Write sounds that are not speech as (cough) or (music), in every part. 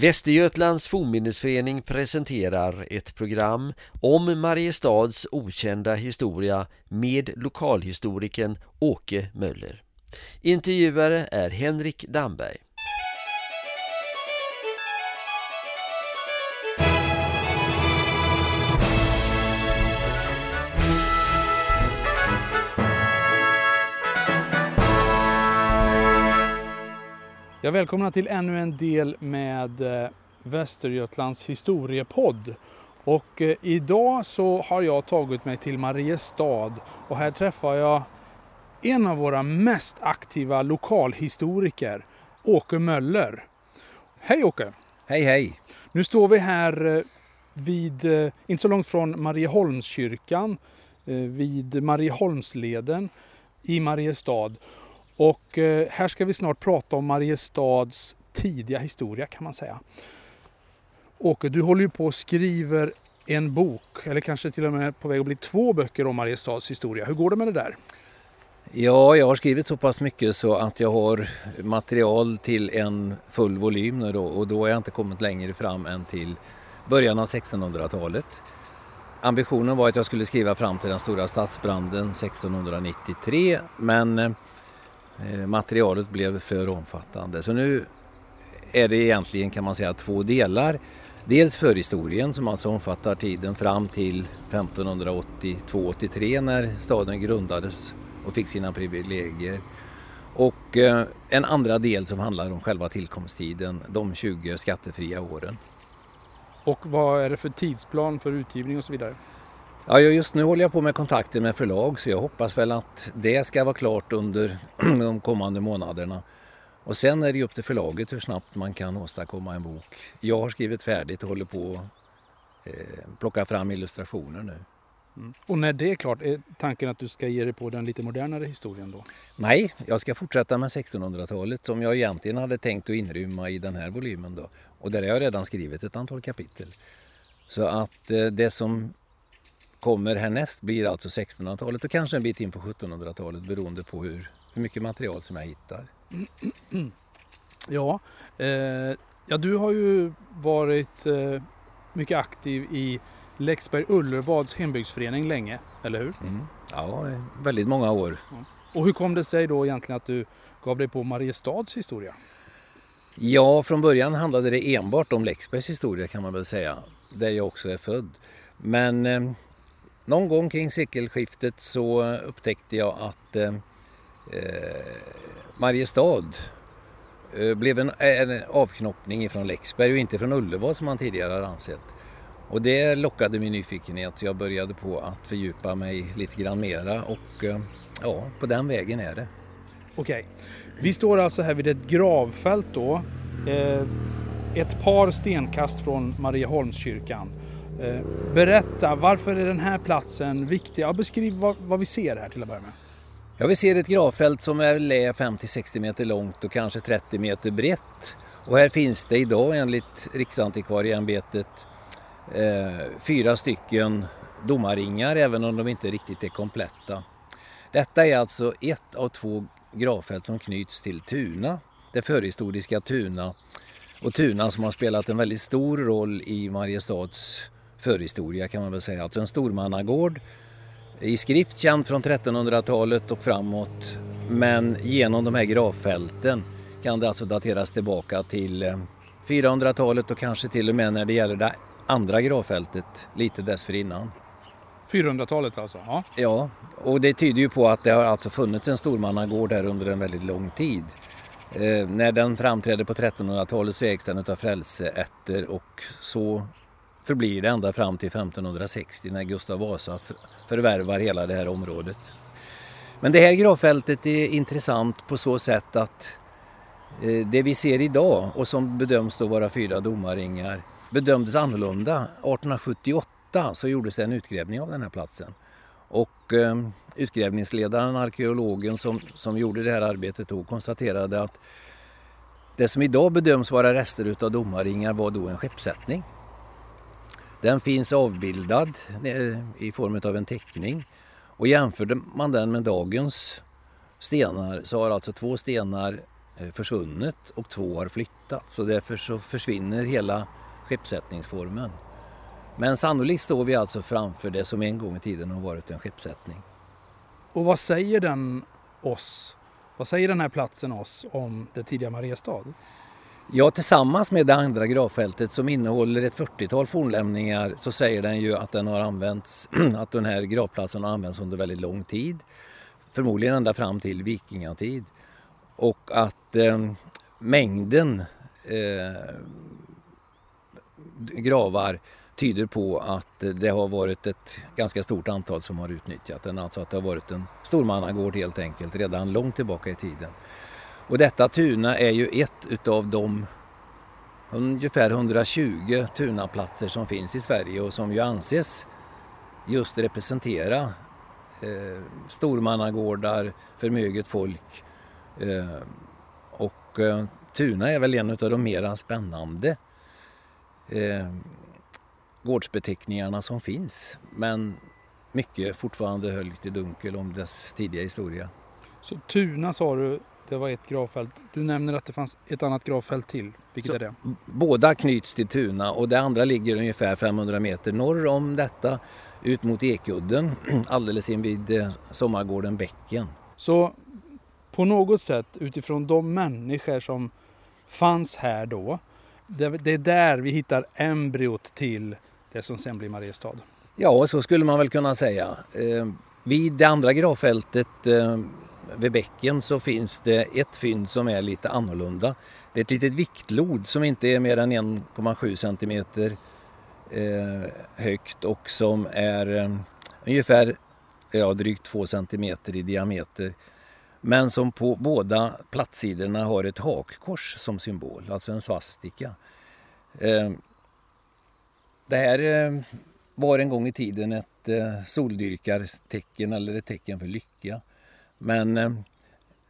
Västergötlands fornminnesförening presenterar ett program om Mariestads okända historia med lokalhistorikern Åke Möller. Intervjuare är Henrik Damberg. Jag välkomnar till ännu en del med eh, Västergötlands historiepodd. Och eh, idag så har jag tagit mig till Mariestad och här träffar jag en av våra mest aktiva lokalhistoriker, Åke Möller. Hej Åke! Hej hej! Nu står vi här eh, vid, inte så långt från Marieholmskyrkan, vid Marieholmsleden i Mariestad. Och eh, här ska vi snart prata om Mariestads tidiga historia kan man säga. Åke, du håller ju på och skriver en bok, eller kanske till och med på väg att bli två böcker om Mariestads historia. Hur går det med det där? Ja, jag har skrivit så pass mycket så att jag har material till en full volym nu då, och då har jag inte kommit längre fram än till början av 1600-talet. Ambitionen var att jag skulle skriva fram till den stora stadsbranden 1693 men eh, Eh, materialet blev för omfattande. Så nu är det egentligen kan man säga två delar. Dels förhistorien som alltså omfattar tiden fram till 1582-83 när staden grundades och fick sina privilegier. Och eh, en andra del som handlar om själva tillkomsttiden, de 20 skattefria åren. Och vad är det för tidsplan för utgivning och så vidare? Ja, just nu håller jag på med kontakter med förlag så jag hoppas väl att det ska vara klart under (clears throat) de kommande månaderna. Och sen är det upp till förlaget hur snabbt man kan åstadkomma en bok. Jag har skrivit färdigt och håller på att eh, plocka fram illustrationer nu. Mm. Och när det är klart, är tanken att du ska ge dig på den lite modernare historien då? Nej, jag ska fortsätta med 1600-talet som jag egentligen hade tänkt att inrymma i den här volymen då. Och där har jag redan skrivit ett antal kapitel. Så att eh, det som kommer härnäst blir alltså 1600-talet och kanske en bit in på 1700-talet beroende på hur, hur mycket material som jag hittar. (clears throat) Ja, eh, ja, du har ju varit eh, mycket aktiv i Läxberg Ullervads hembygdsförening länge, eller hur? Mm. Ja, väldigt många år. Ja. Och hur kom det sig då egentligen att du gav dig på Mariestads historia? Ja, från början handlade det enbart om Läxbergs historia kan man väl säga, där jag också är född. Men eh, någon gång kring sekelskiftet så upptäckte jag att eh, eh Mariestad eh, blev en, eh, en avknoppning ifrån Läxberg och inte från Ullevål som man tidigare hade ansett. Och det lockade min nyfikenhet så jag började på att fördjupa mig lite grann mera och eh, ja, på den vägen är det. Okej, vi står alltså här vid ett gravfält då. Eh, ett par stenkast från Marieholmskyrkan. Eh, berätta, varför är den här platsen viktig? Ja, beskriv vad, vad vi ser här till att börja med. Ja, vi ser ett gravfält som är 50-60 meter långt och kanske 30 meter brett. Och här finns det idag enligt Riksantikvarieämbetet eh, fyra stycken domarringar även om de inte riktigt är kompletta. Detta är alltså ett av två gravfält som knyts till Tuna, det förhistoriska Tuna. Och Tuna som har spelat en väldigt stor roll i Mariestads förhistoria kan man väl säga. Alltså en stormannagård i skrift känd från 1300-talet och framåt. Men genom de här gravfälten kan det alltså dateras tillbaka till 400-talet eh, och kanske till och med när det gäller det andra gravfältet lite dessförinnan. 400-talet alltså? Ja. ja, och det tyder ju på att det har alltså funnits en stormannagård här under en väldigt lång tid. Eh, när den framträdde på 1300-talet så ägs den av frälseätter och så förblir det ända fram till 1560 när Gustav Vasa förvärvar hela det här området. Men det här gravfältet är intressant på så sätt att eh, det vi ser idag och som bedöms då vara fyra domarringar bedömdes annorlunda. 1878 så gjordes det en utgrävning av den här platsen. Och eh, utgrävningsledaren, arkeologen som, som gjorde det här arbetet då konstaterade att det som idag bedöms vara rester utav domarringar var då en skeppssättning. Den finns avbildad eh, i form av en teckning och jämförde man den med dagens stenar så har alltså två stenar eh, försvunnit och två har flyttats Så därför så försvinner hela skeppssättningsformen. Men sannolikt står vi alltså framför det som en gång i tiden har varit en skeppssättning. Och vad säger den oss? Vad säger den här platsen oss om det tidiga Mariestad? Ja, tillsammans med det andra gravfältet som innehåller ett 40-tal fornlämningar så säger den ju att den har använts, (clears throat) att den här gravplatsen har använts under väldigt lång tid. Förmodligen ända fram till vikingatid. Och att eh, mängden eh, gravar tyder på att det har varit ett ganska stort antal som har utnyttjat den. Alltså att det har varit en stormannagård helt enkelt redan långt tillbaka i tiden. Och detta Tuna är ju ett utav de ungefär 120 Tunaplatser som finns i Sverige och som ju anses just representera eh, stormannagårdar, förmöget folk. Eh, och eh, Tuna är väl en av de mera spännande eh, gårdsbeteckningarna som finns. Men mycket fortfarande höljt i dunkel om dess tidiga historia. Så Tuna sa du, det var ett gravfält. Du nämner att det fanns ett annat gravfält till. Vilket Så, är det? Båda knyts till Tuna och det andra ligger ungefär 500 meter norr om detta ut mot Ekudden (clears throat) alldeles invid eh, sommargården Bäcken. Så på något sätt utifrån de människor som fanns här då. Det, är där vi hittar embryot till det som sen blir Mariestad. Ja, så skulle man väl kunna säga. Eh, vid det andra gravfältet eh, vid bäcken så finns det ett fynd som är lite annorlunda. Det är ett litet viktlod som inte är mer än 1,7 centimeter eh, högt och som är eh, ungefär ja, drygt 2 centimeter i diameter. Men som på båda plattsidorna har ett hakkors som symbol, alltså en svastika. Eh, det här eh, var en gång i tiden ett eh, soldyrkartecken eller ett tecken för lycka. Men eh,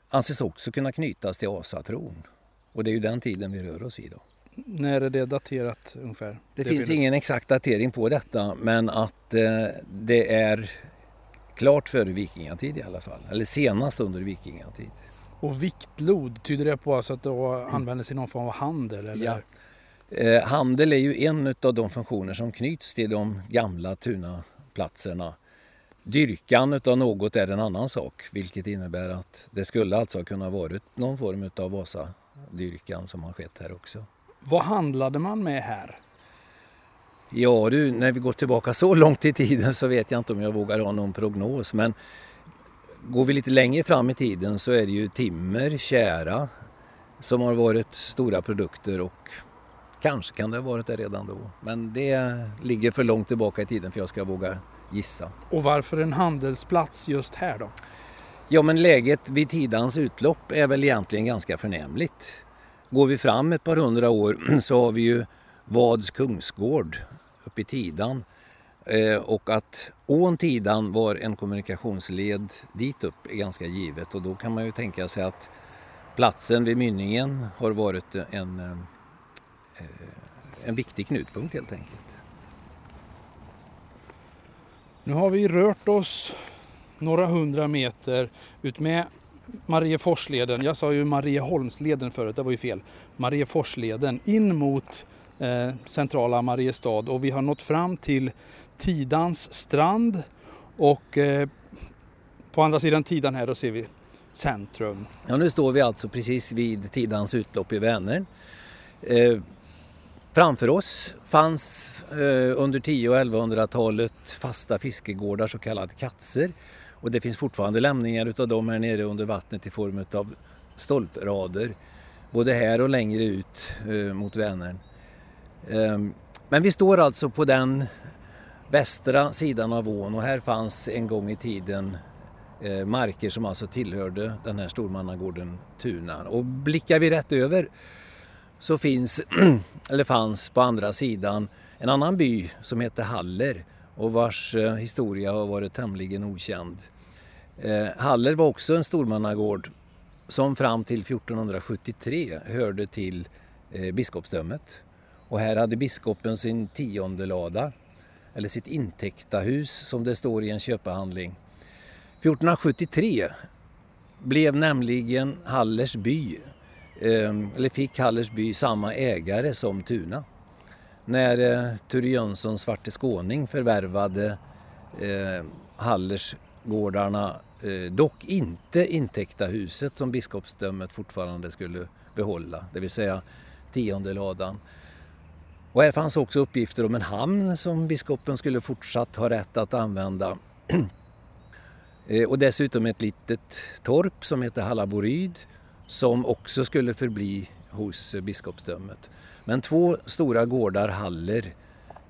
anses också kunna knytas till asatron. Och det är ju den tiden vi rör oss i då. När är det daterat ungefär? Det, det finns ingen exakt datering på detta men att eh, det är klart före vikingatid i alla fall. Eller senast under vikingatid. Och viktlod, tyder det på alltså att det användes i någon form av handel? Eller? Ja. Eh, handel är ju en av de funktioner som knyts till de gamla tunaplatserna. Dyrkan utav något är en annan sak, vilket innebär att det skulle alltså kunna varit någon form av Vasadyrkan som har skett här också. Vad handlade man med här? Ja du, när vi går tillbaka så långt i tiden så vet jag inte om jag vågar ha någon prognos, men går vi lite längre fram i tiden så är det ju timmer, kära som har varit stora produkter och kanske kan det ha varit det redan då. Men det ligger för långt tillbaka i tiden för jag ska våga gissa. Och varför en handelsplats just här då? Ja, men läget vid Tidans utlopp är väl egentligen ganska förnämligt. Går vi fram ett par hundra år (clears throat) så har vi ju Vads kungsgård uppe i Tidan. Eh, och att ån Tidan var en kommunikationsled dit upp är ganska givet och då kan man ju tänka sig att platsen vid mynningen har varit en, eh, en viktig knutpunkt helt enkelt. Nu har vi rört oss några hundra meter utmed Marieforsleden. Jag sa ju Marieholmsleden förut, det var ju fel. Marieforsleden in mot eh, centrala Mariestad och vi har nått fram till Tidans strand och eh, på andra sidan Tidan här då ser vi centrum. Ja, nu står vi alltså precis vid Tidans utlopp i Vänern. Eh, framför oss fanns eh, under 10 och 1100-talet fasta fiskegårdar, så kallade katser. Och det finns fortfarande lämningar utav dem här nere under vattnet i form av stolprader. Både här och längre ut eh, mot Vänern. Ehm, men vi står alltså på den västra sidan av ån och här fanns en gång i tiden eh, marker som alltså tillhörde den här stormannagården Tuna. Och blickar vi rätt över så finns, (clears throat) eller fanns på andra sidan en annan by som heter Haller och vars eh, historia har varit tämligen okänd. Eh, Haller var också en stormannagård som fram till 1473 hörde till eh, biskopsdömet. Och här hade biskopen sin tionde lada, eller sitt intäktahus som det står i en köpehandling. 1473 blev nämligen Hallers by Ehm, eller fick Hallersby samma ägare som Tuna. När eh, Ture Jönsson Svarte Skåning förvärvade eh, Hallersgårdarna, eh, dock inte intäkta huset som biskopsdömet fortfarande skulle behålla, det vill säga tionde ladan. Och här fanns också uppgifter om en hamn som biskopen skulle fortsatt ha rätt att använda. (clears throat) Eh, och dessutom ett litet torp som heter Hallaboryd som också skulle förbli hos biskopsdömet. Men två stora gårdar, Haller,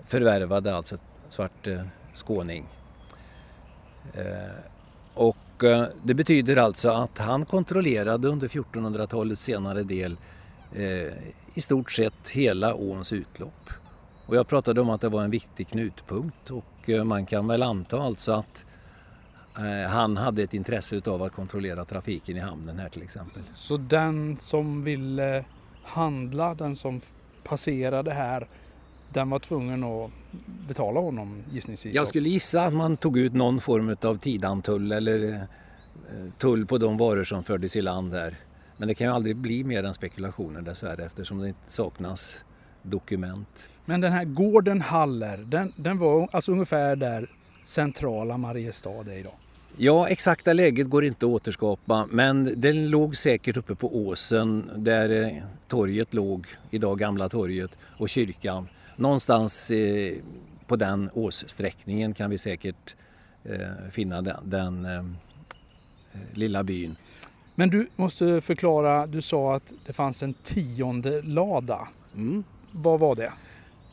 förvärvade alltså Svarte eh, Skåning. Eh, och eh, det betyder alltså att han kontrollerade under 1400-talets senare del i stort sett hela åns utlopp. Och jag pratade om att det var en viktig knutpunkt och man kan väl anta alltså att han hade ett intresse av att kontrollera trafiken i hamnen här till exempel. Så den som ville handla, den som passerade här, den var tvungen att betala honom gissningsvis? Jag skulle gissa att man tog ut någon form av tidantull eller eh, tull på de varor som fördes i land här. Men det kan ju aldrig bli mer än spekulationer dessvärre eftersom det inte saknas dokument. Men den här gården Haller, den, den var alltså ungefär där centrala Mariestad är idag? Ja, exakta läget går inte att återskapa men den låg säkert uppe på åsen där eh, torget låg, idag Gamla torget, och kyrkan. Någonstans eh, på den åssträckningen kan vi säkert eh, finna den, den lilla byn. Men du måste förklara, du sa att det fanns en tionde lada. Mm. Vad var det?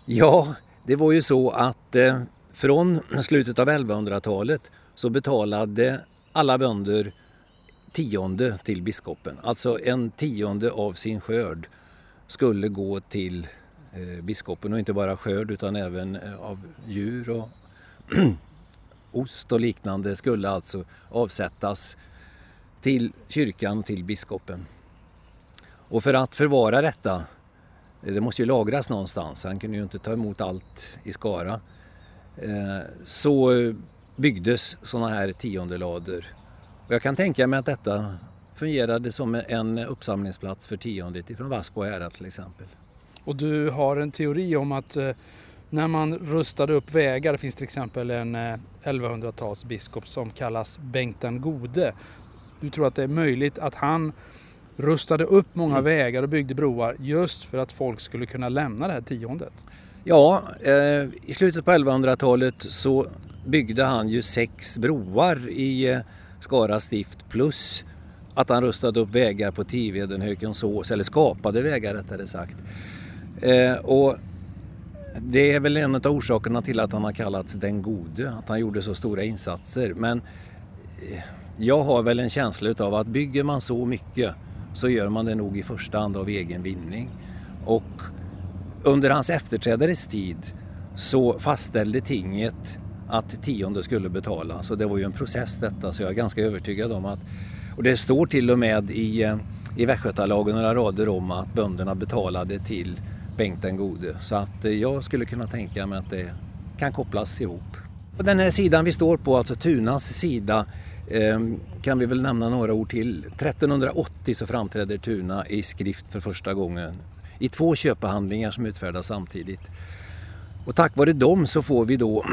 Ja, det var ju så att från slutet av 1100-talet så betalade alla bönder tionde till biskopen. Alltså en tionde av sin skörd skulle gå till eh, biskopen och inte bara skörd utan även eh, av djur och (clears throat) ost och liknande skulle alltså avsättas till kyrkan och till biskopen. Och för att förvara detta, eh, det måste ju lagras någonstans, han kunde ju inte ta emot allt i Skara, så byggdes sådana här tiondelador. Och jag kan tänka mig att detta fungerade som en uppsamlingsplats för tiondet ifrån Vassbo härad till exempel. Och du har en teori om att eh, när man rustade upp vägar, det finns till exempel en 1100-talsbiskop eh, som kallas Bengt den gode. Du tror att det är möjligt att han rustade upp många mm. vägar och byggde broar just för att folk skulle kunna lämna det här tiondet? Ja, eh, i slutet på 1100-talet så byggde han ju sex broar i eh, Skara stift plus att han rustade upp vägar på Tiveden, Hökensås, eller skapade vägar rättare sagt. Eh, och det är väl en av orsakerna till att han har kallats den gode, att han gjorde så stora insatser. Men eh, jag har väl en känsla utav att bygger man så mycket så gör man det nog i första hand av egen vinning. Och under hans efterträdares tid så fastställde tinget att tionde skulle betala. Så det var ju en process detta så jag är ganska övertygad om att och det står till och med i, eh, i Västgötalagen några rader om att bönderna betalade till Bengt den gode. Så att eh, jag skulle kunna tänka mig att det kan kopplas ihop. Och den här sidan vi står på, alltså Tunas sida, eh, kan vi väl nämna några ord till. 1380 så framträder Tuna i skrift för första gången i två köpehandlingar som utfärdas samtidigt. Och tack vare dem så får vi då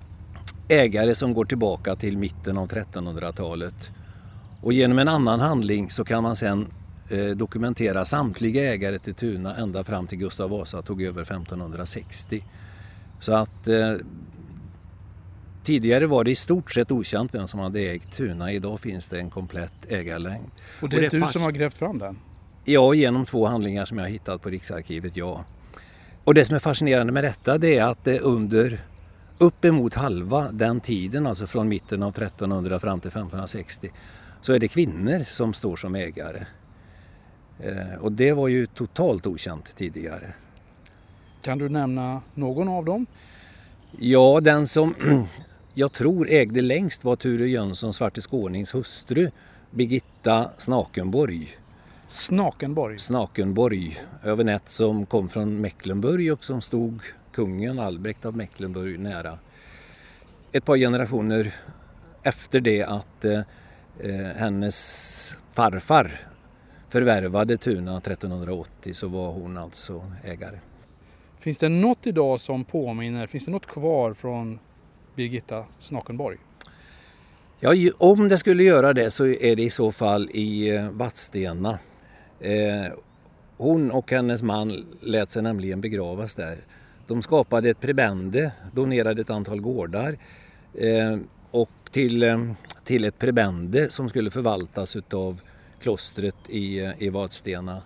(clears throat) ägare som går tillbaka till mitten av 1300-talet. Och genom en annan handling så kan man sen eh, dokumentera samtliga ägare till Tuna ända fram till Gustav Vasa tog över 1560. Så att eh, tidigare var det i stort sett okänt vem som hade ägt Tuna. Idag finns det en komplett ägarlängd. Och det är, och det är du som har grävt fram den? Ja, genom två handlingar som jag har hittat på Riksarkivet, ja. Och det som är fascinerande med detta det är att det under uppemot halva den tiden, alltså från mitten av 1300 fram till 1560, så är det kvinnor som står som ägare. Eh, och det var ju totalt okänt tidigare. Kan du nämna någon av dem? Ja, den som (clears throat) jag tror ägde längst var Ture Jönsson, Svarte Skånings hustru, Birgitta Snakenborg. Snakenborg? Snakenborg, Övernett som kom från Mecklenburg och som stod kungen Albrecht av Mecklenburg nära. Ett par generationer efter det att eh, eh hennes farfar förvärvade Tuna 1380 så var hon alltså ägare. Finns det något idag som påminner, finns det något kvar från Birgitta Snakenborg? Ja, om det skulle göra det så är det i så fall i eh, Vadstena. Eh, hon och hennes man lät sig nämligen begravas där. De skapade ett prebende, donerade ett antal gårdar eh, och till, eh, till ett prebende som skulle förvaltas utav klostret i, i Vadstena.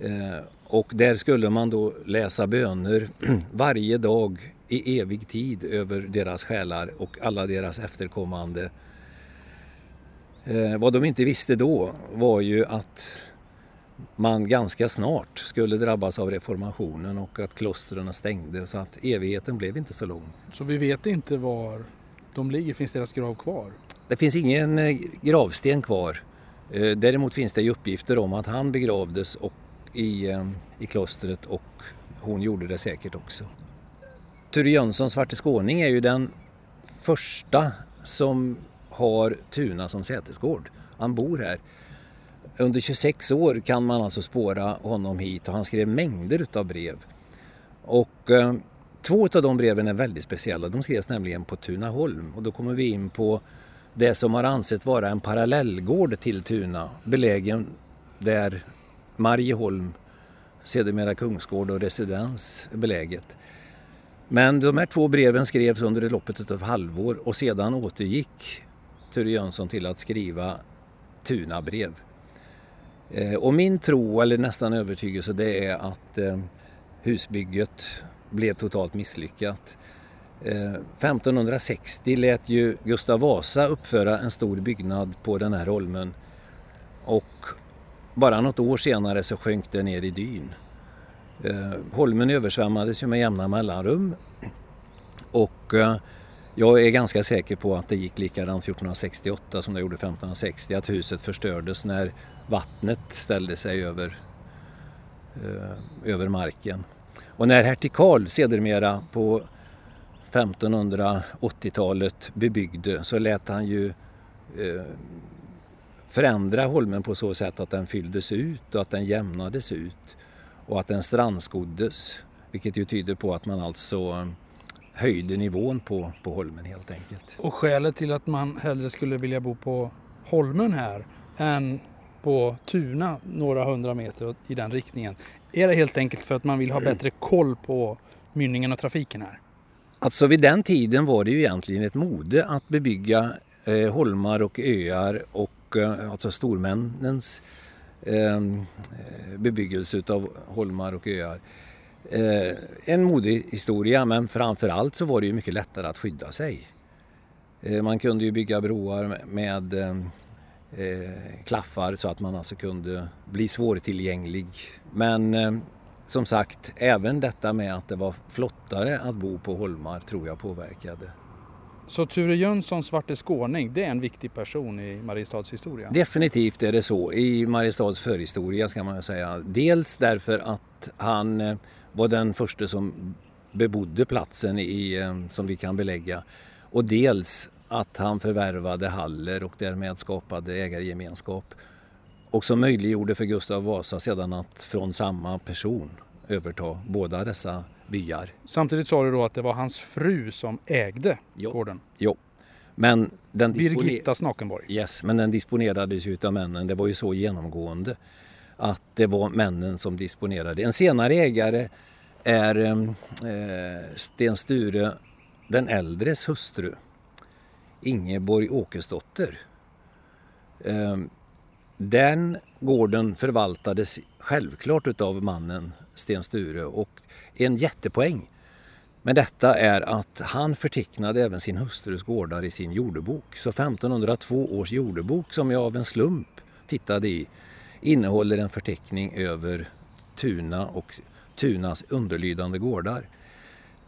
Eh, och där skulle man då läsa böner (clears throat) varje dag i evig tid över deras själar och alla deras efterkommande. Eh, vad de inte visste då var ju att man ganska snart skulle drabbas av reformationen och att klostren stängde så att evigheten blev inte så lång. Så vi vet inte var de ligger, finns deras grav kvar? Det finns ingen eh, gravsten kvar. Eh, däremot finns det uppgifter om att han begravdes och i, eh, i klostret och hon gjorde det säkert också. Ture Jönsson, Svarte skåning, är ju den första som har Tuna som sätesgård. Han bor här. Under 26 år kan man alltså spåra honom hit och han skrev mängder utav brev. Och eh, två av de breven är väldigt speciella. De skrevs nämligen på Tunaholm och då kommer vi in på det som har ansett vara en parallellgård till Tuna, belägen där Marieholm, sedermera Kungsgård och residens är beläget. Men de här två breven skrevs under loppet av halvår och sedan återgick Ture Jönsson till att skriva Tunabrev. Eh, och min tro, eller nästan övertygelse, det är att eh, husbygget blev totalt misslyckat. Eh, 1560 lät ju Gustav Vasa uppföra en stor byggnad på den här holmen och bara något år senare så sjönk det ner i dyn. Holmen översvämmades ju med jämna mellanrum och jag är ganska säker på att det gick likadant 1468 som det gjorde 1560, att huset förstördes när vattnet ställde sig över, eh, över marken. Och när hertig Karl sedermera på 1580-talet bebyggde så lät han ju eh, förändra holmen på så sätt att den fylldes ut och att den jämnades ut och att den strandskoddes. Vilket ju tyder på att man alltså höjde nivån på, på holmen helt enkelt. Och skälet till att man hellre skulle vilja bo på holmen här än på Tuna några hundra meter i den riktningen. Är det helt enkelt för att man vill ha bättre koll på mynningen och trafiken här? Alltså vid den tiden var det ju egentligen ett mode att bebygga eh, holmar och öar och eh, alltså stormännens eh, bebyggelse av holmar och öar. Eh, en modehistoria men framförallt så var det ju mycket lättare att skydda sig. Eh, man kunde ju bygga broar med eh, klaffar så att man alltså kunde bli svårtillgänglig. Men som sagt, även detta med att det var flottare att bo på holmar tror jag påverkade. Så Ture Jönsson, Svarte skåning, det är en viktig person i Mariestads historia? Definitivt är det så i Mariestads förhistoria ska man säga. Dels därför att han var den första som bebodde platsen i, eh, som vi kan belägga. Och dels att han förvärvade Haller och därmed skapade ägargemenskap. Och som möjliggjorde för Gustav Vasa sedan att från samma person överta båda dessa byar. Samtidigt sa du då att det var hans fru som ägde jo. gården? Jo. Men den Birgitta Snakenborg? Yes, men den disponerades ju av männen. Det var ju så genomgående att det var männen som disponerade. En senare ägare är eh, eh, Sten Sture den äldres hustru, Ingeborg Åkesdotter. Eh, den gården förvaltades självklart utav mannen Sten Sture och en jättepoäng med detta är att han förtecknade även sin hustrus gårdar i sin jordebok. Så 1502 års jordebok som jag av en slump tittade i innehåller en förteckning över Tuna och Tunas underlydande gårdar.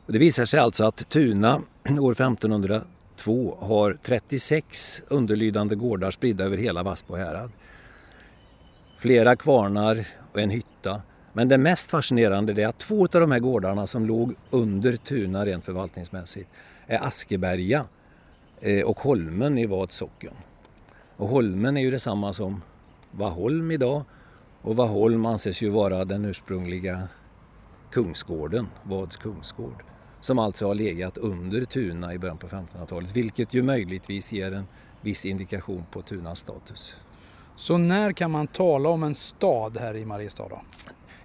Det visar sig alltså att Tuna (clears throat) år 1502 har 36 underlydande gårdar spridda över hela Vassbo härad. Flera kvarnar och en hytta. Men det mest fascinerande är att två av de här gårdarna som låg under Tuna rent förvaltningsmässigt är Askeberga eh, och Holmen i Vad socken. Och Holmen är ju detsamma som Vaholm idag Och Vaholm anses ju vara den ursprungliga kungsgården, Vads kungsgård. Som alltså har legat under Tuna i början på 1500-talet, vilket ju möjligtvis ger en viss indikation på Tunas status. Så när kan man tala om en stad här i Mariestad? Då?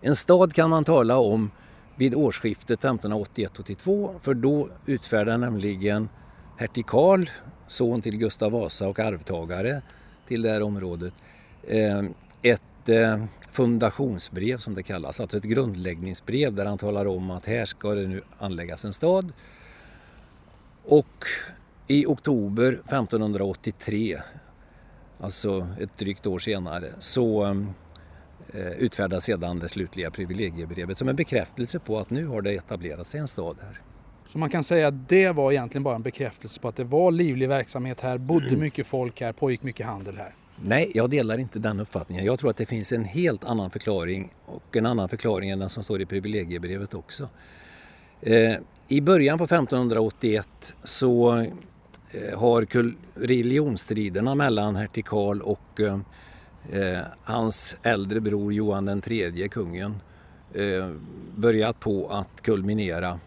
En stad kan man tala om vid årsskiftet 1581-82 för då utfärdar nämligen hertig Karl, son till Gustav Vasa och arvtagare till det här området, ett eh, fundationsbrev som det kallas, alltså ett grundläggningsbrev där han talar om att här ska det nu anläggas en stad. Och i oktober 1583, alltså ett drygt år senare, så eh, utfärdas sedan det slutliga privilegiebrevet som en bekräftelse på att nu har det etablerat sig en stad här. Så man kan säga att det var egentligen bara en bekräftelse på att det var livlig verksamhet här, bodde mm. mycket folk här, pågick mycket handel här? Nej, jag delar inte den uppfattningen. Jag tror att det finns en helt annan förklaring och en annan förklaring än den som står i privilegiebrevet också. Eh, I början på 1581 så eh, har religionsstriderna mellan hertig Karl och eh, eh, hans äldre bror Johan den tredje, kungen, eh, börjat på att kulminera.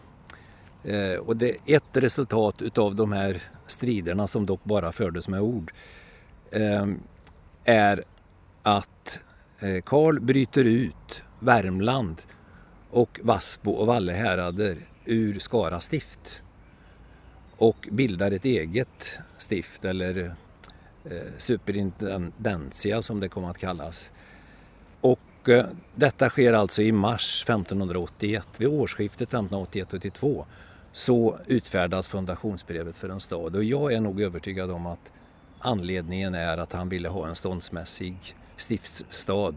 Eh, och det, ett resultat utav de här striderna som dock bara fördes med ord är att eh, Karl bryter ut Värmland och Vassbo och Valle härader ur Skara stift och bildar ett eget stift eller eh, superintendentia som det kommer att kallas. Och eh, detta sker alltså i mars 1581. Vid årsskiftet 1581-82 så utfärdas fundationsbrevet för en stad och jag är nog övertygad om att Anledningen är att han ville ha en ståndsmässig stiftsstad.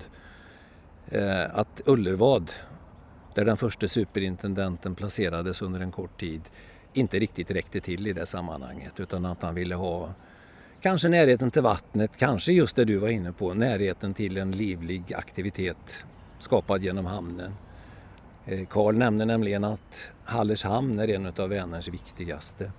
Eh, att Ullervad, där den första superintendenten placerades under en kort tid, inte riktigt räckte till i det sammanhanget utan att han ville ha kanske närheten till vattnet, kanske just det du var inne på, närheten till en livlig aktivitet skapad genom hamnen. Eh, Karl nämner nämligen att Hallershamn är en av Vänerns viktigaste.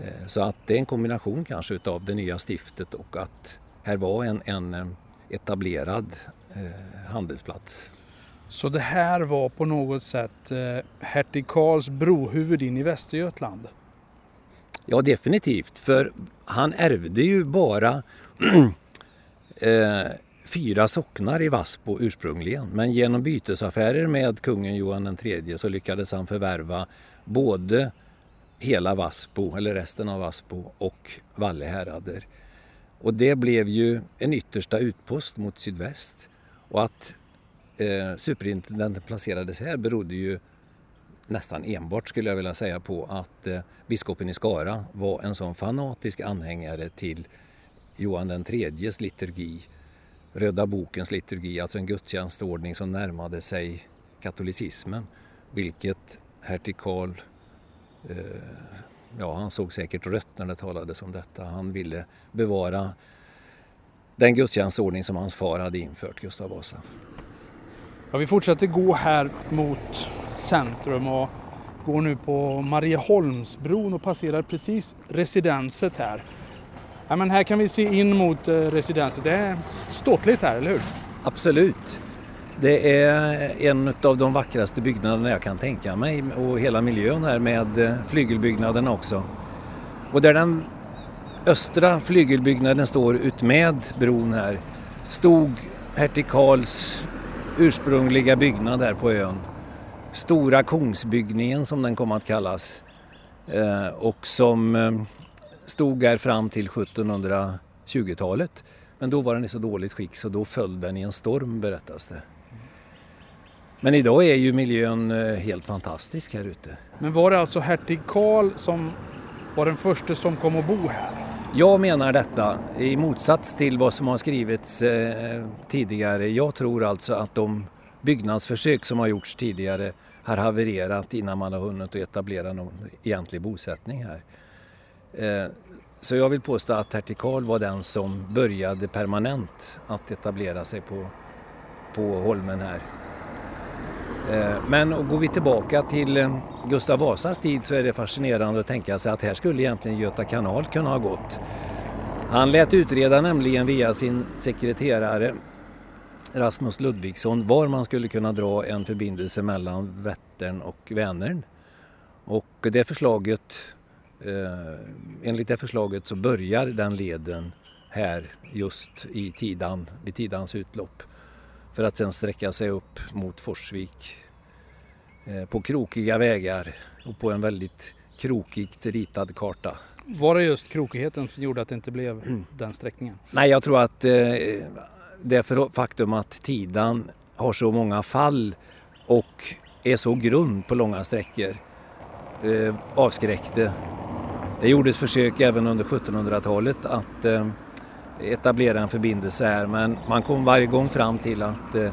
Eh, så att det är en kombination kanske utav det nya stiftet och att här var en, en eh, etablerad eh, handelsplats. Så det här var på något sätt hertig Karls brohuvud in i Västergötland? Ja definitivt, för han ärvde ju bara (clears throat) fyra socknar i Vassbo ursprungligen. Men genom bytesaffärer med kungen Johan III så lyckades han förvärva både hela Vassbo, eller resten av Vassbo och Vallehärader. Och det blev ju en yttersta utpost mot sydväst. Och att eh, superintendenten placerades här berodde ju nästan enbart skulle jag vilja säga på att eh, biskopen i Skara var en sån fanatisk anhängare till Johan den tredjes liturgi, Röda bokens liturgi, alltså en gudstjänstordning som närmade sig katolicismen, vilket hertig Karl ja, han såg säkert rött när det talades om detta. Han ville bevara den gudstjänstordning som hans far hade infört, Gustav Vasa. Ja, vi fortsätter gå här mot centrum och går nu på Marieholmsbron och passerar precis residenset här. Ja, men här kan vi se in mot eh, residenset. Det är ståtligt här, eller hur? Absolut. Det är en av de vackraste byggnaderna jag kan tänka mig och hela miljön här med eh, flygelbyggnaderna också. Och där den östra flygelbyggnaden står utmed bron här stod hertig Karls ursprungliga byggnad här på ön. Stora Kungsbyggningen som den kom att kallas eh, och som eh, stod här fram till 1720-talet. Men då var den i så dåligt skick så då föll den i en storm berättas det. Men idag är ju miljön eh, helt fantastisk här ute. Men var det alltså hertig Karl som var den första som kom att bo här? Jag menar detta i motsats till vad som har skrivits eh, tidigare. Jag tror alltså att de byggnadsförsök som har gjorts tidigare har havererat innan man har hunnit etablera någon egentlig bosättning här. Eh, så jag vill påstå att hertig Karl var den som började permanent att etablera sig på, på holmen här. Eh, men går vi tillbaka till eh, Gustav Vasas tid så är det fascinerande att tänka sig att här skulle egentligen Göta kanal kunna ha gått. Han lät utreda nämligen via sin sekreterare Rasmus Ludvigsson var man skulle kunna dra en förbindelse mellan Vättern och Vänern. Och det förslaget, eh, enligt det förslaget så börjar den leden här just i Tidan, vid Tidans utlopp för att sen sträcka sig upp mot Forsvik eh, på krokiga vägar och på en väldigt krokigt ritad karta. Var det just krokigheten som gjorde att det inte blev mm. den sträckningen? Nej, jag tror att eh, det faktum att Tidan har så många fall och är så grund på långa sträckor eh, avskräckte. Det gjordes försök även under 1700-talet att eh, etablera en förbindelse här men man kom varje gång fram till att eh,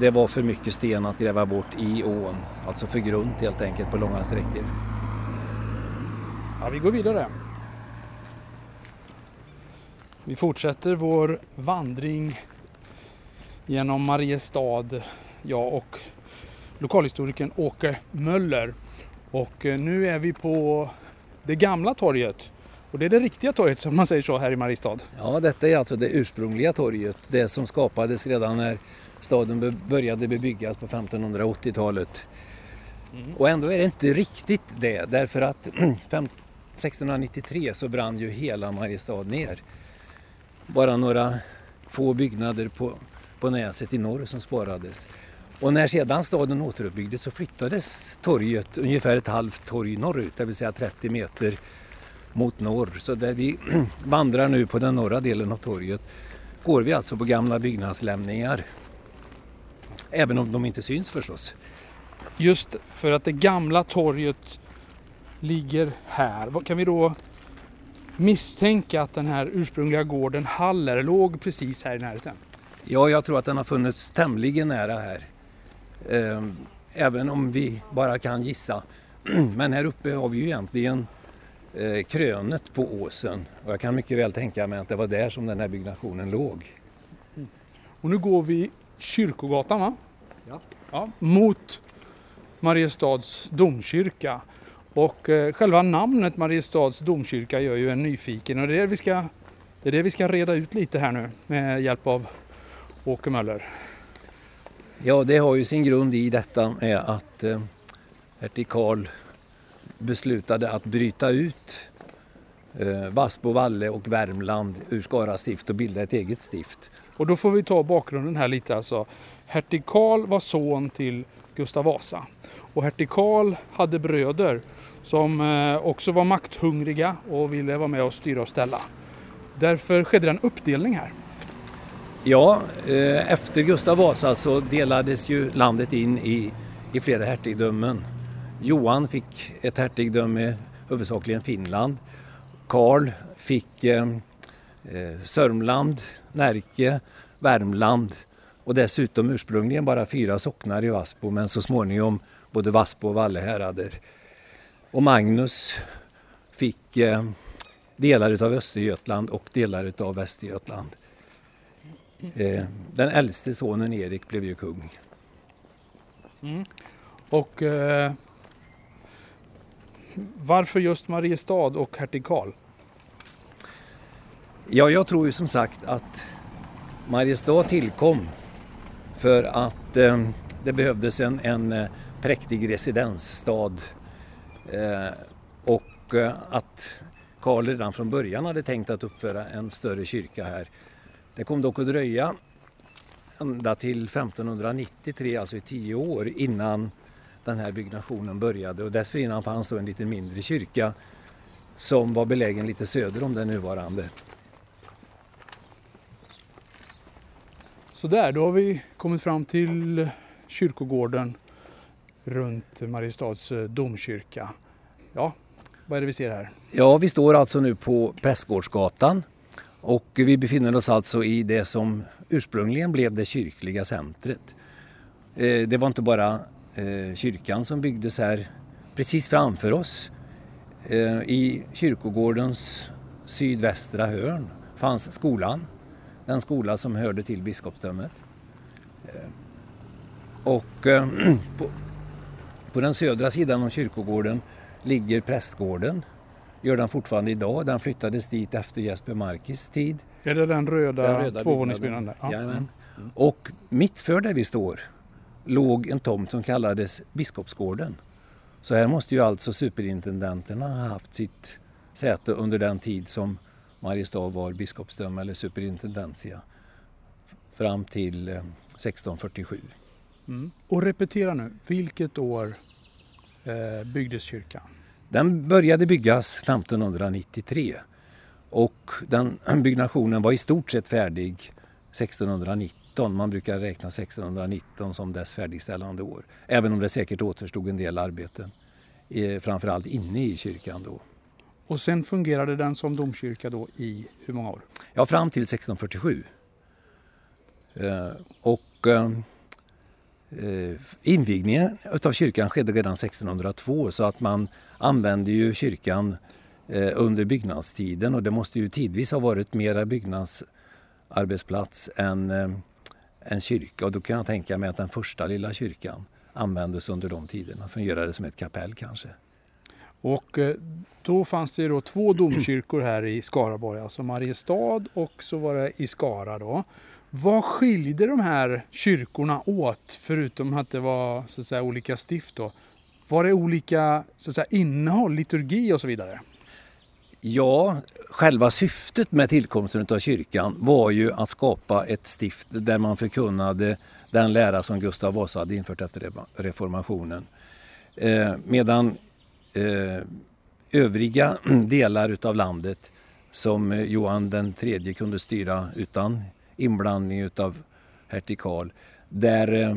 det var för mycket sten att gräva bort i ån. Alltså för grunt helt enkelt på långa sträckor. Ja, vi går vidare. Vi fortsätter vår vandring genom Mariestad, jag och lokalhistorikern Åke Möller. Och eh, nu är vi på det gamla torget. Och det är det riktiga torget som man säger så här i Mariestad. Ja, detta är alltså det ursprungliga torget. Det som skapades redan när staden började bebyggas på 1580-talet. Mm. Och ändå är det inte riktigt det därför att (clears throat) 1693 så brann ju hela Mariestad ner. Bara några få byggnader på, på näset i norr som sparades. Och när sedan staden återuppbyggdes så flyttades torget ungefär ett halvt torg norrut, det vill säga 30 meter mot norr. Så där vi (clears throat) vandrar nu på den norra delen av torget går vi alltså på gamla byggnadslämningar. Även om de inte syns förstås. Just för att det gamla torget ligger här. Kan vi då misstänka att den här ursprungliga gården Haller låg precis här i närheten? Ja, jag tror att den har funnits tämligen nära här. Ehm, även om vi bara kan gissa. (clears throat) Men här uppe har vi ju egentligen krönet på åsen och jag kan mycket väl tänka mig att det var där som den här byggnationen låg. Och nu går vi Kyrkogatan va? Ja. ja mot Mariestads domkyrka. Och eh, själva namnet Mariestads domkyrka gör ju en nyfiken och det är, det vi ska, det är det vi ska reda ut lite här nu med hjälp av Åke Möller. Ja, det har ju sin grund i detta med att eh, hertig Karl beslutade att bryta ut eh, Vassbo, Valle och Värmland ur Skara stift och bilda ett eget stift. Och då får vi ta bakgrunden här lite alltså. Hertig Karl var son till Gustav Vasa och hertig Karl hade bröder som eh, också var makthungriga och ville vara med och styra och ställa. Därför skedde det en uppdelning här. Ja, eh, efter Gustav Vasa så delades ju landet in i, i flera hertigdömen. Johan fick ett hertigdöme, huvudsakligen Finland. Karl fick eh, eh, Sörmland, Närke, Värmland och dessutom ursprungligen bara fyra socknar i Vassbo men så småningom både Vassbo och Valle härader. Och Magnus fick eh, delar utav Östergötland och delar utav Västergötland. Eh, den äldste sonen Erik blev ju kung. Mm. Och eh, varför just Mariestad och hertig Karl? Ja, jag tror ju som sagt att Mariestad tillkom för att eh, det behövdes en, en eh, präktig residensstad eh, och eh, att Karl redan från början hade tänkt att uppföra en större kyrka här. Det kom dock att dröja ända till 1593, alltså i tio år innan den här byggnationen började och dessförinnan fanns då en lite mindre kyrka som var belägen lite söder om den nuvarande. Så där, då har vi kommit fram till kyrkogården runt Mariestads eh, domkyrka. Ja, vad är det vi ser här? Ja, vi står alltså nu på Prästgårdsgatan och vi befinner oss alltså i det som ursprungligen blev det kyrkliga centret. Eh, det var inte bara kyrkan som byggdes här precis framför oss. I kyrkogårdens sydvästra hörn fanns skolan, den skola som hörde till biskopsdömet. Och (clears throat) på, på den södra sidan av kyrkogården ligger prästgården. Gör den fortfarande idag. Den flyttades dit efter Jesper Markis tid. Är det den röda, den röda tvåvåningsbyggnaden? Ja. Jajamän. Mm. Och mitt för där vi står låg en tomt som kallades Biskopsgården. Så här måste ju alltså superintendenterna ha haft sitt säte under den tid som Mariestad var biskopsdöme eller superintendentia fram till 1647. Eh, mm. Och repetera nu, vilket år eh, byggdes kyrkan? Den började byggas 1593 och den (clears throat) byggnationen var i stort sett färdig 1619. Man brukar räkna 1619 som dess färdigställande år. Även om det säkert återstod en del arbeten, framförallt inne i kyrkan då. Och sen fungerade den som domkyrka då i hur många år? Ja, fram till 1647. Eh, och eh, eh, invigningen av kyrkan skedde redan 1602 så att man använde ju kyrkan under byggnadstiden och det måste ju tidvis ha varit mera byggnadsarbetsplats än en kyrka och då kan jag tänka mig att den första lilla kyrkan användes under de tiderna, fungerade som ett kapell kanske. Och eh, då fanns det då två domkyrkor här i Skaraborg, alltså Mariestad och så var det i Skara då. Vad skilde de här kyrkorna åt förutom att det var så att säga, olika stift? Då? Var det olika så att säga, innehåll, liturgi och så vidare? Ja, själva syftet med tillkomsten av kyrkan var ju att skapa ett stift där man förkunnade den lära som Gustav Vasa hade infört efter reformationen. Eh, medan eh, övriga (clears throat) delar utav landet som Johan den tredje kunde styra utan inblandning utav hertig Karl. Där eh,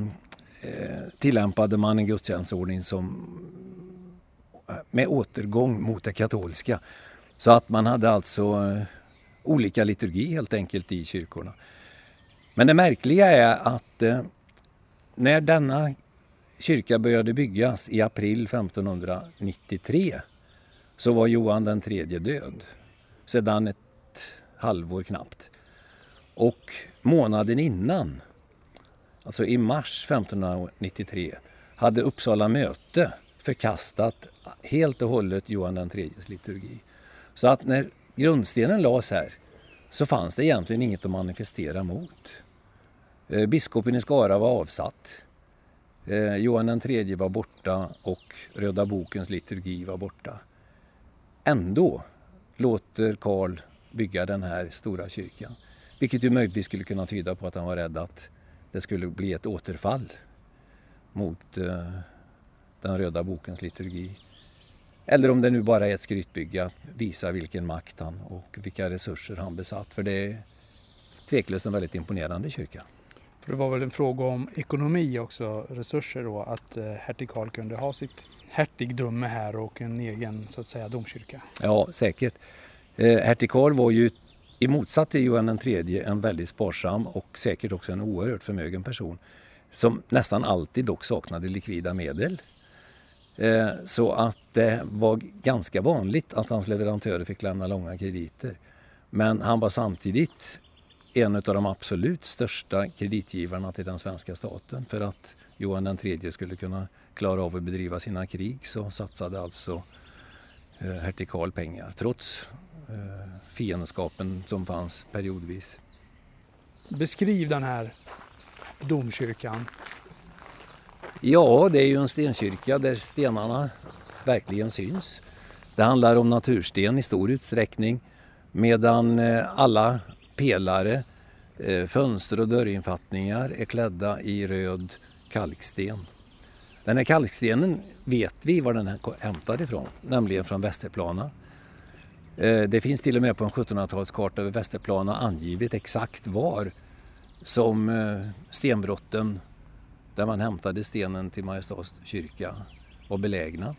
eh, tillämpade man en gudstjänstordning som eh, med återgång mot det katolska. Så att man hade alltså eh, olika liturgi helt enkelt i kyrkorna. Men det märkliga är att eh, när denna kyrka började byggas i april 1593 så var Johan den tredje död sedan ett halvår knappt. Och månaden innan, alltså i mars 1593, hade Uppsala möte förkastat helt och hållet Johan den tredjes liturgi. Så att när grundstenen lades här så fanns det egentligen inget att manifestera mot. Eh, biskopen i Skara var avsatt. Eh, Johan III var borta och Röda bokens liturgi var borta. Ändå låter Karl bygga den här stora kyrkan. Vilket ju möjligtvis skulle kunna tyda på att han var rädd att det skulle bli ett återfall mot eh, den röda bokens liturgi. Eller om det nu bara är ett skrytbygge att visa vilken makt han och vilka resurser han besatt. För det är tveklöst en väldigt imponerande kyrka. För det var väl en fråga om ekonomi också, resurser då, att eh, hertig Karl kunde ha sitt hertigdöme här och en egen så att säga domkyrka? Ja, säkert. Eh, hertig Karl var ju i motsats till Johan III en väldigt sparsam och säkert också en oerhört förmögen person som nästan alltid dock saknade likvida medel. Eh, så att det var ganska vanligt att hans leverantörer fick lämna långa krediter. Men han var samtidigt en av de absolut största kreditgivarna till den svenska staten. För att Johan III skulle kunna klara av att bedriva sina krig så satsade alltså eh, hertig Karl pengar trots eh, fiendskapen som fanns periodvis. Beskriv den här domkyrkan. Ja, det är ju en stenkyrka där stenarna verkligen syns. Det handlar om natursten i stor utsträckning medan eh, alla pelare, eh, fönster och dörrinfattningar är klädda i röd kalksten. Den här kalkstenen vet vi var den är hämtad ifrån, nämligen från Västerplana. Eh, det finns till och med på en 1700-talskarta över Västerplana angivet exakt var som stenbrotten där man hämtade stenen till Mariestads kyrka var belägna.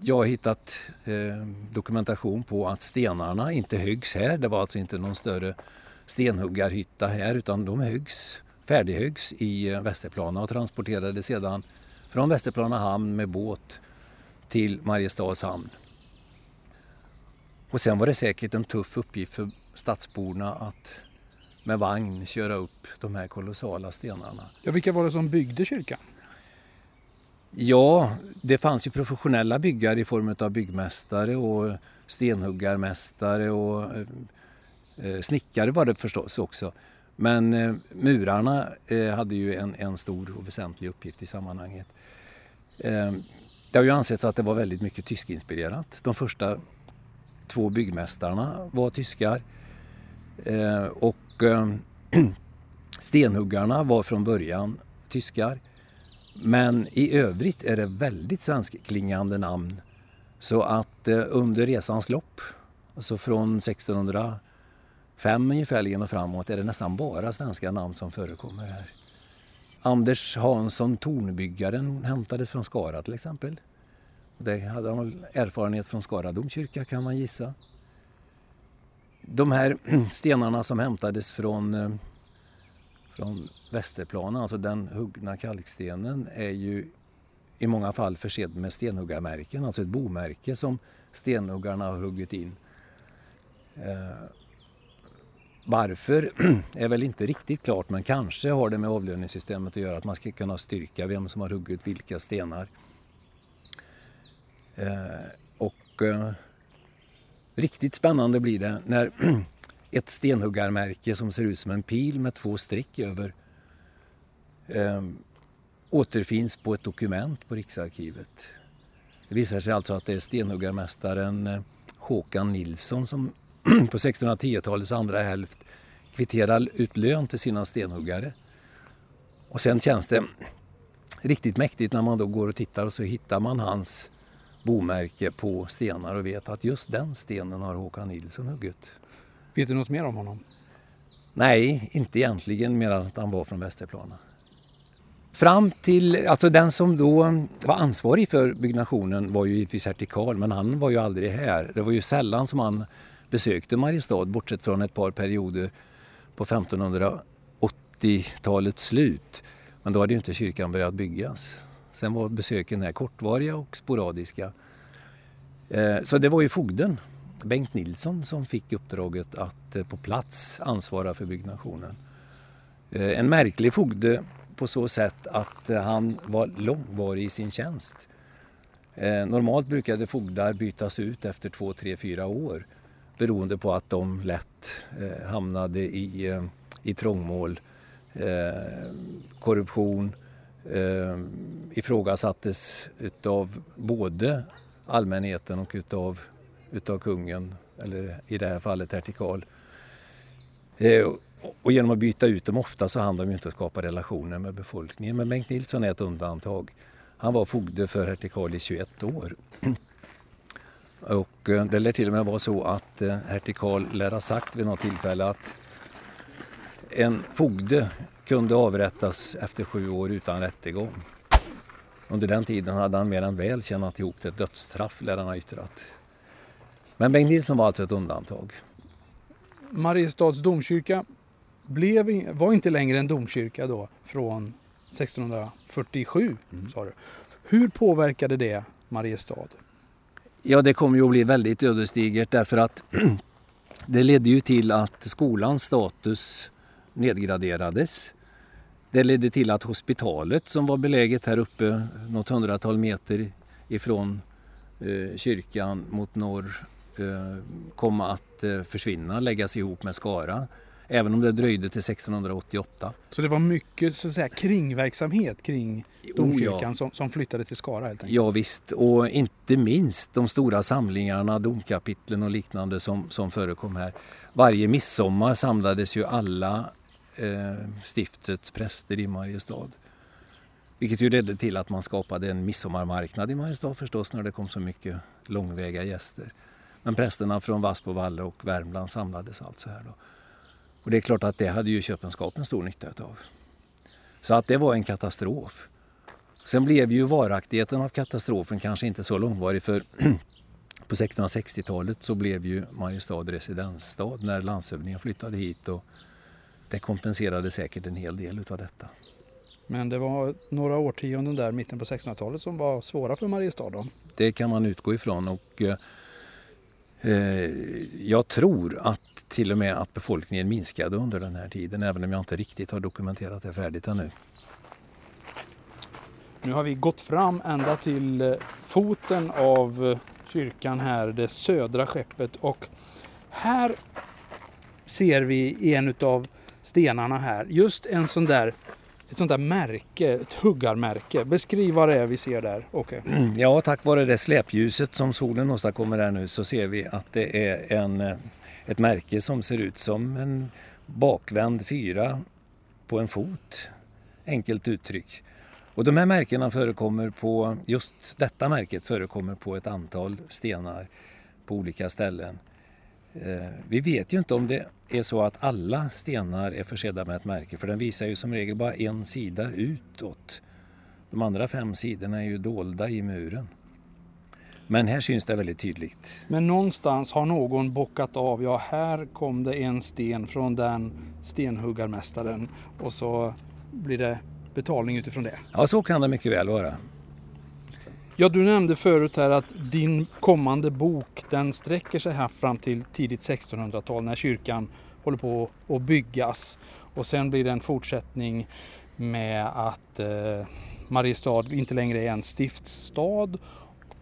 Jag har hittat eh, dokumentation på att stenarna inte höggs här. Det var alltså inte någon större stenhuggarhytta här utan de höggs, färdighöggs i Västerplana och transporterades sedan från Västerplana hamn med båt till Mariestads hamn. Och sen var det säkert en tuff uppgift för stadsborna att med vagn köra upp de här kolossala stenarna. Ja, vilka var det som byggde kyrkan? Ja, det fanns ju professionella byggare i form av byggmästare och stenhuggarmästare och eh, snickare var det förstås också. Men eh, murarna eh, hade ju en, en stor och väsentlig uppgift i sammanhanget. Eh, det har ju ansetts att det var väldigt mycket tyskinspirerat. De första två byggmästarna var tyskar. Eh, och eh, (clears throat) stenhuggarna var från början tyskar. Men i övrigt är det väldigt svenskklingande namn. Så att eh, under resans lopp, alltså från 1605 ungefärligen och framåt, är det nästan bara svenska namn som förekommer här. Anders Hansson, tornbyggaren, hämtades från Skara till exempel. Det hade han erfarenhet från Skara domkyrka kan man gissa. De här (clears throat) stenarna som hämtades från, eh, från Västerplanen, alltså den huggna kalkstenen, är ju i många fall försedd med stenhuggarmärken, alltså ett bomärke som stenhuggarna har huggit in. Eh, varför (clears throat) är väl inte riktigt klart men kanske har det med avlöningssystemet att göra att man ska kunna styrka vem som har huggit vilka stenar. Eh, och eh, riktigt spännande blir det när (clears throat) ett stenhuggarmärke som ser ut som en pil med två streck över eh, återfinns på ett dokument på Riksarkivet. Det visar sig alltså att det är stenhuggarmästaren eh, Håkan Nilsson som (clears throat) på 1610-talets andra hälft kvitterar ut lön till sina stenhuggare. Och sen känns det (clears throat) riktigt mäktigt när man då går och tittar och så hittar man hans bomärke på stenar och vet att just den stenen har Håkan Nilsson huggit. Vet du något mer om honom? Nej, inte egentligen mer än att han var från Västerplana. Fram till, alltså den som då var ansvarig för byggnationen var ju givetvis hertig Karl, men han var ju aldrig här. Det var ju sällan som han besökte Mariestad, bortsett från ett par perioder på 1580-talets slut. Men då hade ju inte kyrkan börjat byggas. Sen var besöken här kortvariga och sporadiska. Eh, så det var ju fogden, Bengt Nilsson, som fick uppdraget att eh, på plats ansvara för byggnationen. Eh, en märklig fogde på så sätt att han var långvarig i sin tjänst. Normalt brukade fogdar bytas ut efter två, tre, fyra år beroende på att de lätt hamnade i, i trångmål, korruption, eh, ifrågasattes utav både allmänheten och utav, utav kungen, eller i det här fallet hertig Karl. Eh, och genom att byta ut dem ofta så hann de ju inte att skapa relationer med befolkningen. Men Bengt Nilsson är ett undantag. Han var fogde för hertig Karl i 21 år. (clears throat) Och eh, det lär till och med vara så att eh, hertig Karl lär ha sagt vid något tillfälle att en fogde kunde avrättas efter sju år utan rättegång. Under den tiden hade han mer än väl tjänat ihop ett dödsstraff, lär han ha yttrat. Men Bengt Nilsson var alltså ett undantag. Mariestads domkyrka blev, var inte längre en domkyrka då från 1647, mm. sa du. Hur påverkade det Mariestad? Ja, det kom ju att bli väldigt ödesdigert därför att (clears throat) det ledde ju till att skolans status nedgraderades. Det ledde till att hospitalet som var beläget här uppe något hundratal meter ifrån eh, kyrkan mot norr eh, kom att eh, försvinna, läggas ihop med Skara. Även om det dröjde till 1688. Så det var mycket så att säga, kringverksamhet kring domkyrkan oh ja. som, som, flyttade till Skara helt enkelt? Ja visst, och inte minst de stora samlingarna, domkapitlen och liknande som, som förekom här. Varje midsommar samlades ju alla Eh, stiftets präster i Mariestad. Vilket ju ledde till att man skapade en midsommarmarknad i Mariestad förstås när det kom så mycket långväga gäster. Men prästerna från Vassbovalle och Värmland samlades alltså här då. Och det är klart att det hade ju köpenskapen stor nytta av. Så att det var en katastrof. Sen blev ju varaktigheten av katastrofen kanske inte så långvarig för (clears throat) på 1660-talet så blev ju Mariestad residensstad när landshövdingen flyttade hit och det kompenserade säkert en hel del utav detta. Men det var några årtionden där, mitten på 1600-talet, som var svåra för Mariestad då? Det kan man utgå ifrån och eh, jag tror att till och med att befolkningen minskade under den här tiden, även om jag inte riktigt har dokumenterat det färdigt ännu. Nu har vi gått fram ända till eh, foten av eh, kyrkan här, det södra skeppet och här ser vi en utav stenarna här. Just en sån där, ett sånt där märke, ett huggarmärke. Beskriv vad det är vi ser där. Okay. Mm, ja, tack vare det släpljuset som solen åstadkommer här nu så ser vi att det är en, eh, ett märke som ser ut som en bakvänd fyra på en fot. Enkelt uttryck. Och de här märkena förekommer på, just detta märket förekommer på ett antal stenar på olika ställen. Eh, vi vet ju inte om det är så att alla stenar är försedda med ett märke för den visar ju som regel bara en sida utåt. De andra fem sidorna är ju dolda i muren. Men här syns det väldigt tydligt. Men någonstans har någon bockat av, ja här kom det en sten från den stenhuggarmästaren och så blir det betalning utifrån det. Ja, så kan det mycket väl vara. Ja, du nämnde förut här att din kommande bok den sträcker sig här fram till tidigt 1600-tal när kyrkan håller på att byggas. Och sen blir det en fortsättning med att eh, Mariestad inte längre är en stiftsstad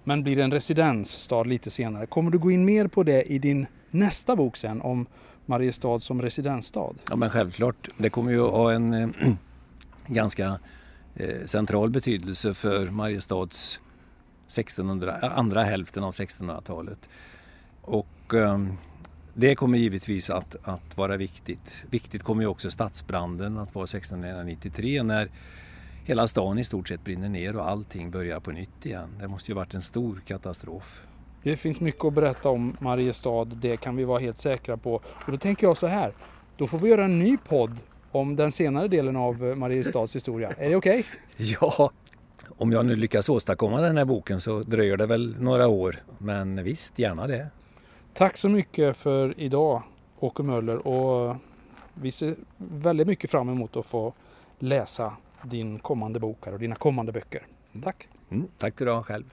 men blir en residensstad lite senare. Kommer du gå in mer på det i din nästa bok sen om Mariestad som residensstad? Ja men självklart. Det kommer ju att ha en äh, (clears throat) ganska äh, central betydelse för Mariestads 1600, andra hälften av 1600-talet. Och eh, det kommer givetvis att, att vara viktigt. Viktigt kommer ju också stadsbranden att vara 1693 när hela stan i stort sett brinner ner och allting börjar på nytt igen. Det måste ju varit en stor katastrof. Det finns mycket att berätta om Mariestad, det kan vi vara helt säkra på. Och då tänker jag så här, då får vi göra en ny podd om den senare delen av Mariestads historia. Är det okej? Okay? (laughs) Ja, om jag nu lyckas åstadkomma den här boken så dröjer det väl några år. Men visst, gärna det. Tack så mycket för idag Åke Möller och vi ser väldigt mycket fram emot att få läsa din kommande bok och dina kommande böcker. Tack! Mm, tack du ha själv!